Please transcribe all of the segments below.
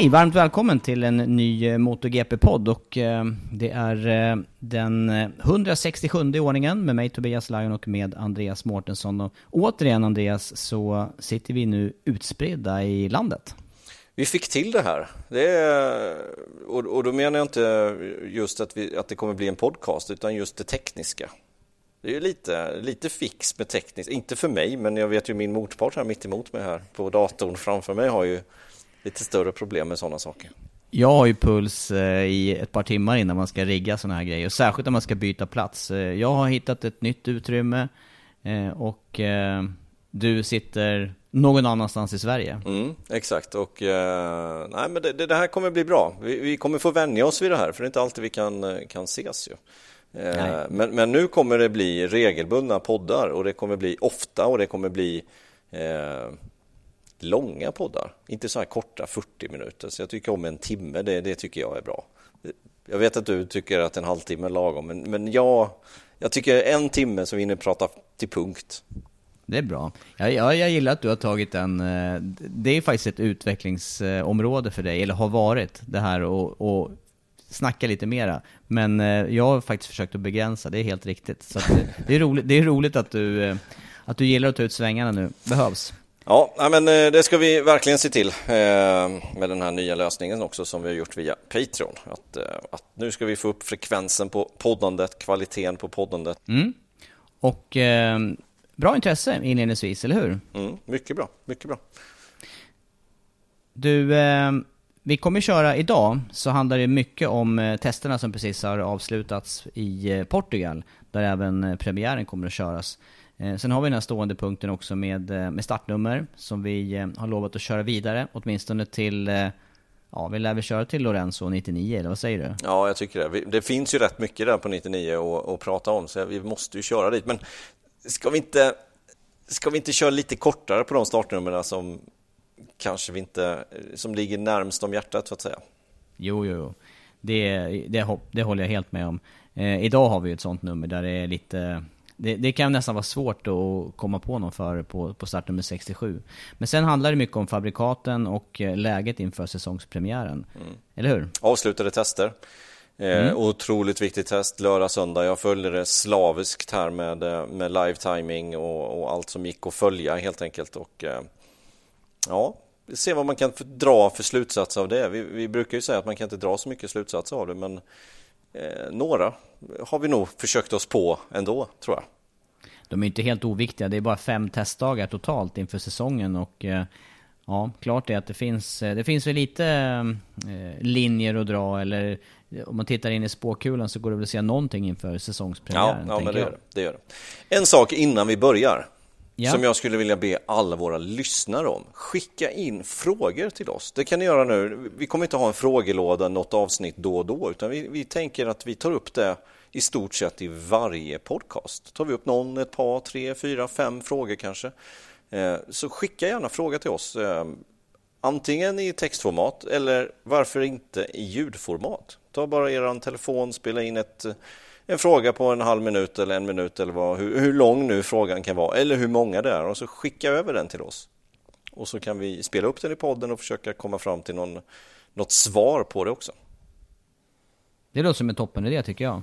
Hej, varmt välkommen till en ny eh, MotoGP-podd och eh, det är eh, den 167 i ordningen med mig Tobias Lajon och med Andreas Mårtensson. Och återigen Andreas så sitter vi nu utspridda i landet. Vi fick till det här. Det är, och, och då menar jag inte just att, vi, att det kommer bli en podcast utan just det tekniska. Det är ju lite, lite fix med tekniskt, inte för mig men jag vet ju min motpart här mitt emot mig här på datorn framför mig har ju lite större problem med sådana saker. Jag har ju puls eh, i ett par timmar innan man ska rigga sådana här grejer, särskilt om man ska byta plats. Eh, jag har hittat ett nytt utrymme eh, och du sitter någon annanstans i Sverige. Mm, exakt, och eh, nej, men det, det, här kommer bli bra. Vi, vi, kommer få vänja oss vid det här, för det är inte alltid vi kan, kan ses ju. men, men nu kommer det bli regelbundna poddar och det kommer bli ofta och det kommer bli långa poddar, inte så här korta 40 minuter. Så jag tycker om en timme, det, det tycker jag är bra. Jag vet att du tycker att en halvtimme är lagom, men, men jag, jag tycker en timme så vi hinner prata till punkt. Det är bra. Jag, jag, jag gillar att du har tagit en... Eh, det är faktiskt ett utvecklingsområde för dig, eller har varit, det här och, och snacka lite mera. Men eh, jag har faktiskt försökt att begränsa, det är helt riktigt. Så det, eh, det, är roligt, det är roligt att du, att du gillar att ta ut svängarna nu, behövs. Ja, men det ska vi verkligen se till med den här nya lösningen också som vi har gjort via Patreon. Att, att nu ska vi få upp frekvensen på poddandet, kvaliteten på poddandet. Mm. Och eh, bra intresse inledningsvis, eller hur? Mm, mycket bra, mycket bra. Du, eh, vi kommer köra idag, så handlar det mycket om eh, testerna som precis har avslutats i eh, Portugal, där även premiären kommer att köras. Sen har vi den här stående punkten också med, med startnummer, som vi har lovat att köra vidare, åtminstone till Ja, vi lär väl köra till Lorenzo 99, eller vad säger du? Ja, jag tycker det. Det finns ju rätt mycket där på 99 att, att prata om, så vi måste ju köra dit. Men ska vi inte, ska vi inte köra lite kortare på de startnumren som kanske vi inte, som ligger närmst om hjärtat så att säga? Jo, jo, jo. Det, det, det håller jag helt med om. Eh, idag har vi ett sånt nummer där det är lite det, det, kan nästan vara svårt att komma på någon för på, på startnummer 67. Men sen handlar det mycket om fabrikaten och eh, läget inför säsongspremiären. Mm. Eller hur? Avslutade tester. Eh, mm. otroligt viktigt test lördag, söndag. Jag följde det slaviskt här med, eh, med live timing och, och allt som gick att följa helt enkelt. Och, eh, ja, se vad man kan dra för slutsatser av det. Vi, vi, brukar ju säga att man kan inte dra så mycket slutsatser av det, men eh, några har vi nog försökt oss på ändå, tror jag. De är inte helt oviktiga. Det är bara fem testdagar totalt inför säsongen och eh, ja, klart är att det finns, eh, det finns väl lite eh, linjer att dra eller om man tittar in i spåkulan så går det väl att säga någonting inför säsongspremiären. Ja, ja men det gör det, det gör det. En sak innan vi börjar ja. som jag skulle vilja be alla våra lyssnare om. Skicka in frågor till oss. Det kan ni göra nu. Vi kommer inte ha en frågelåda något avsnitt då och då, utan vi, vi tänker att vi tar upp det i stort sett i varje podcast. Tar vi upp någon, ett par, tre, fyra, fem frågor kanske. Eh, så skicka gärna fråga till oss. Eh, antingen i textformat eller varför inte i ljudformat. Ta bara er telefon, spela in ett, en fråga på en halv minut eller en minut eller vad, hur, hur lång nu frågan kan vara eller hur många det är och så skicka över den till oss. Och så kan vi spela upp den i podden och försöka komma fram till någon, något svar på det också. Det låter som en toppenidé tycker jag.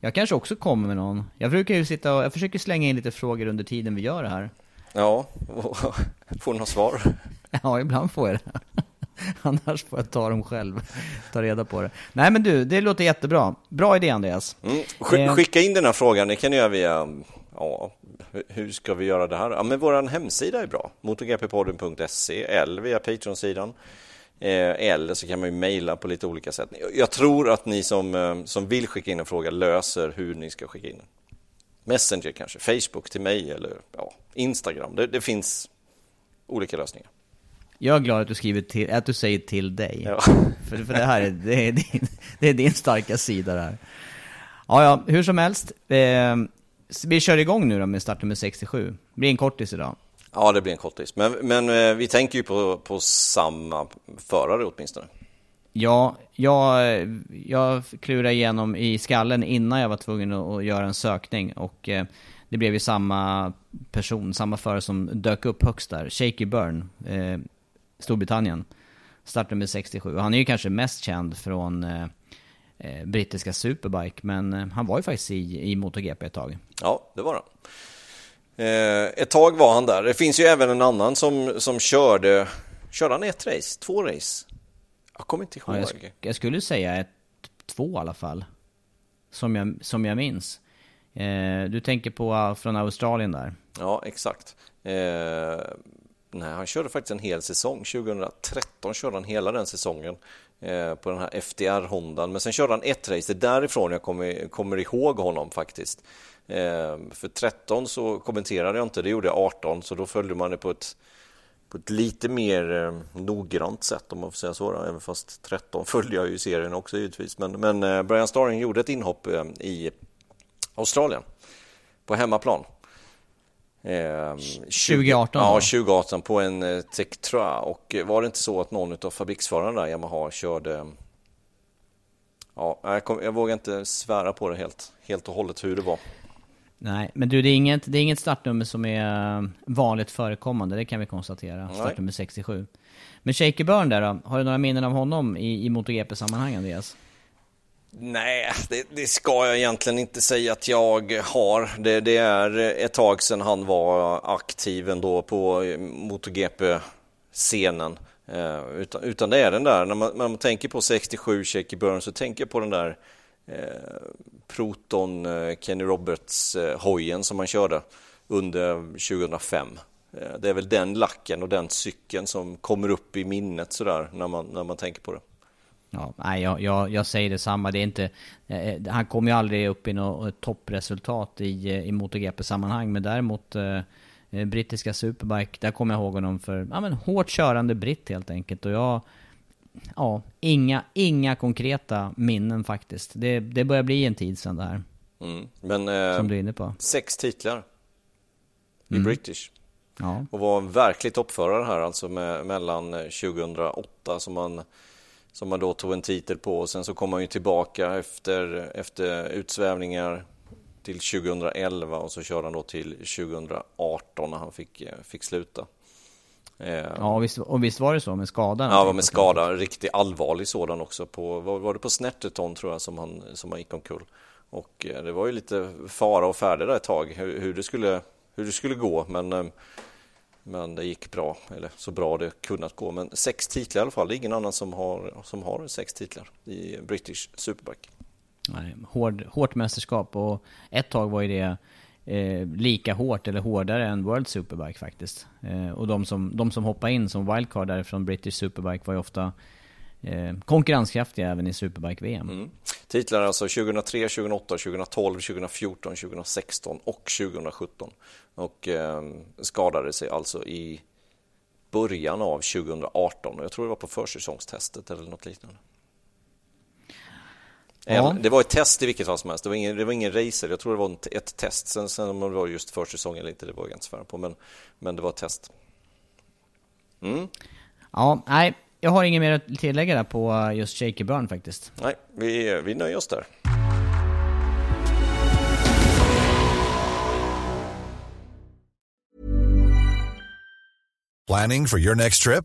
Jag kanske också kommer med någon. Jag brukar ju sitta och, jag försöker slänga in lite frågor under tiden vi gör det här. Ja, får du något svar? Ja, ibland får jag det. Annars får jag ta dem själv, ta reda på det. Nej men du, det låter jättebra. Bra idé Andreas. Mm. Eh. Skicka in den här frågan, det kan ni göra via, ja, hur ska vi göra det här? Ja men vår hemsida är bra, motorgppodden.se eller via Patreon-sidan. Eh, eller så kan man ju mejla på lite olika sätt. Jag tror att ni som, eh, som vill skicka in en fråga löser hur ni ska skicka in den. Messenger kanske, Facebook till mig eller ja, Instagram. Det, det finns olika lösningar. Jag är glad att du skriver till, att du säger till dig. Ja. För, för det här är, det är, din, det är din starka sida där. Ja, ja, hur som helst. Eh, vi kör igång nu då med startnummer 67. Det blir en kortis idag. Ja, det blir en kortis. Men, men eh, vi tänker ju på, på samma förare åtminstone. Ja, jag, jag klurade igenom i skallen innan jag var tvungen att, göra en sökning och eh, det blev ju samma person, samma förare som dök upp högst där, Shaky Byrne, eh, Storbritannien. Startnummer 67. Han är ju kanske mest känd från eh, eh, brittiska Superbike, men eh, han var ju faktiskt i, i MotoGP ett tag. Ja, det var han. Eh, ett tag var han där. Det finns ju även en annan som, som körde, körde han ett race? Två race? Jag kommer inte ihåg. Ja, jag, sk jag, skulle säga ett, två i alla fall. Som jag, som jag minns. Eh, du tänker på uh, från Australien där? Ja, exakt. Eh, nej, han körde faktiskt en hel säsong. 2013 körde han hela den säsongen eh, på den här FDR-Hondan. Men sen körde han ett race. Det är därifrån jag kommer, kommer ihåg honom faktiskt. Eh, för 13 så kommenterade jag inte, det gjorde jag 18, så då följde man det på ett på ett lite mer eh, noggrant sätt om man får säga så. Då. Även fast 13 följde jag ju serien också givetvis. Men, men eh, Brian Starring gjorde ett inhopp eh, i Australien på hemmaplan. Eh, 2018? Ja, 2018 på en eh, Tektra. Och var det inte så att någon av fabriksförarna där, Yamaha, körde... Ja, jag, kom, jag vågar inte svära på det helt, helt och hållet hur det var. Nej, men du det är inget, det är inget startnummer som är eh, vanligt förekommande, det kan vi konstatera. Nej. Startnummer 67. Men Shaker Burn där då, har du några minnen av honom i, i MotoGP-sammanhang Andreas? Nej, det, det, ska jag egentligen inte säga att jag har. Det, det, är ett tag sedan han var aktiv ändå på MotoGP-scenen. Eh, utan, utan det är den där, när man, när man tänker på 67 Shaky Burn så tänker jag på den där eh, Proton eh, Kenny Roberts-hojen eh, som man körde under 2005. Eh, det är väl den lacken och den cykeln som kommer upp i minnet sådär när man, när man tänker på det. Ja, nej, jag, jag, jag säger detsamma. Det är inte, eh, han kommer ju aldrig upp i något toppresultat i, i MotoGP-sammanhang, men däremot eh, brittiska Superbike, där kommer jag ihåg honom för ja, men, hårt körande britt helt enkelt. Och jag, ja, inga, inga konkreta minnen faktiskt. Det, det börjar bli en tid sedan det här. Mm. Men eh, som du är inne på. sex titlar i mm. British. Ja. Och var en verklig toppförare här alltså med, mellan 2008 som man, som man då tog en titel på och sen så kom han ju tillbaka efter, efter utsvävningar till 2011 och så körde han då till 2018 när han fick, fick sluta. Eh, ja, och visst, och visst var det så med skadan? Ja, med skada, riktigt allvarlig sådan också. På, var, var det på Snetterton tror jag som han, som han gick omkull. Och eh, det var ju lite fara och färde där ett tag hur, hur, det, skulle, hur det skulle gå. Men, eh, men det gick bra, eller så bra det kunnat gå. Men sex titlar i alla fall, det är ingen annan som har, som har sex titlar i British Superbike. Nej, hård, hårt mästerskap och ett tag var ju det eh, lika hårt eller hårdare än World Superbike faktiskt. Eh, och de som, de som hoppade in som wildcard från British Superbike var ju ofta eh, konkurrenskraftiga även i Superbike-VM. Mm. Titlar alltså 2003, 2008, 2012, 2014, 2016 och 2017. Och eh, skadade sig alltså i början av 2018 och jag tror det var på försäsongstestet eller något liknande. Ja. Det var ett test i vilket fall som helst. Det var ingen, det var ingen racer. Jag tror det var ett test. Sen, sen om det var just försäsong eller inte, det var jag inte svära på. Men, men det var ett test. Mm. Ja, nej, jag har inget mer att tillägga där på just Shaky Burn faktiskt. Nej, vi, vi nöjer oss där. Planning for your next trip?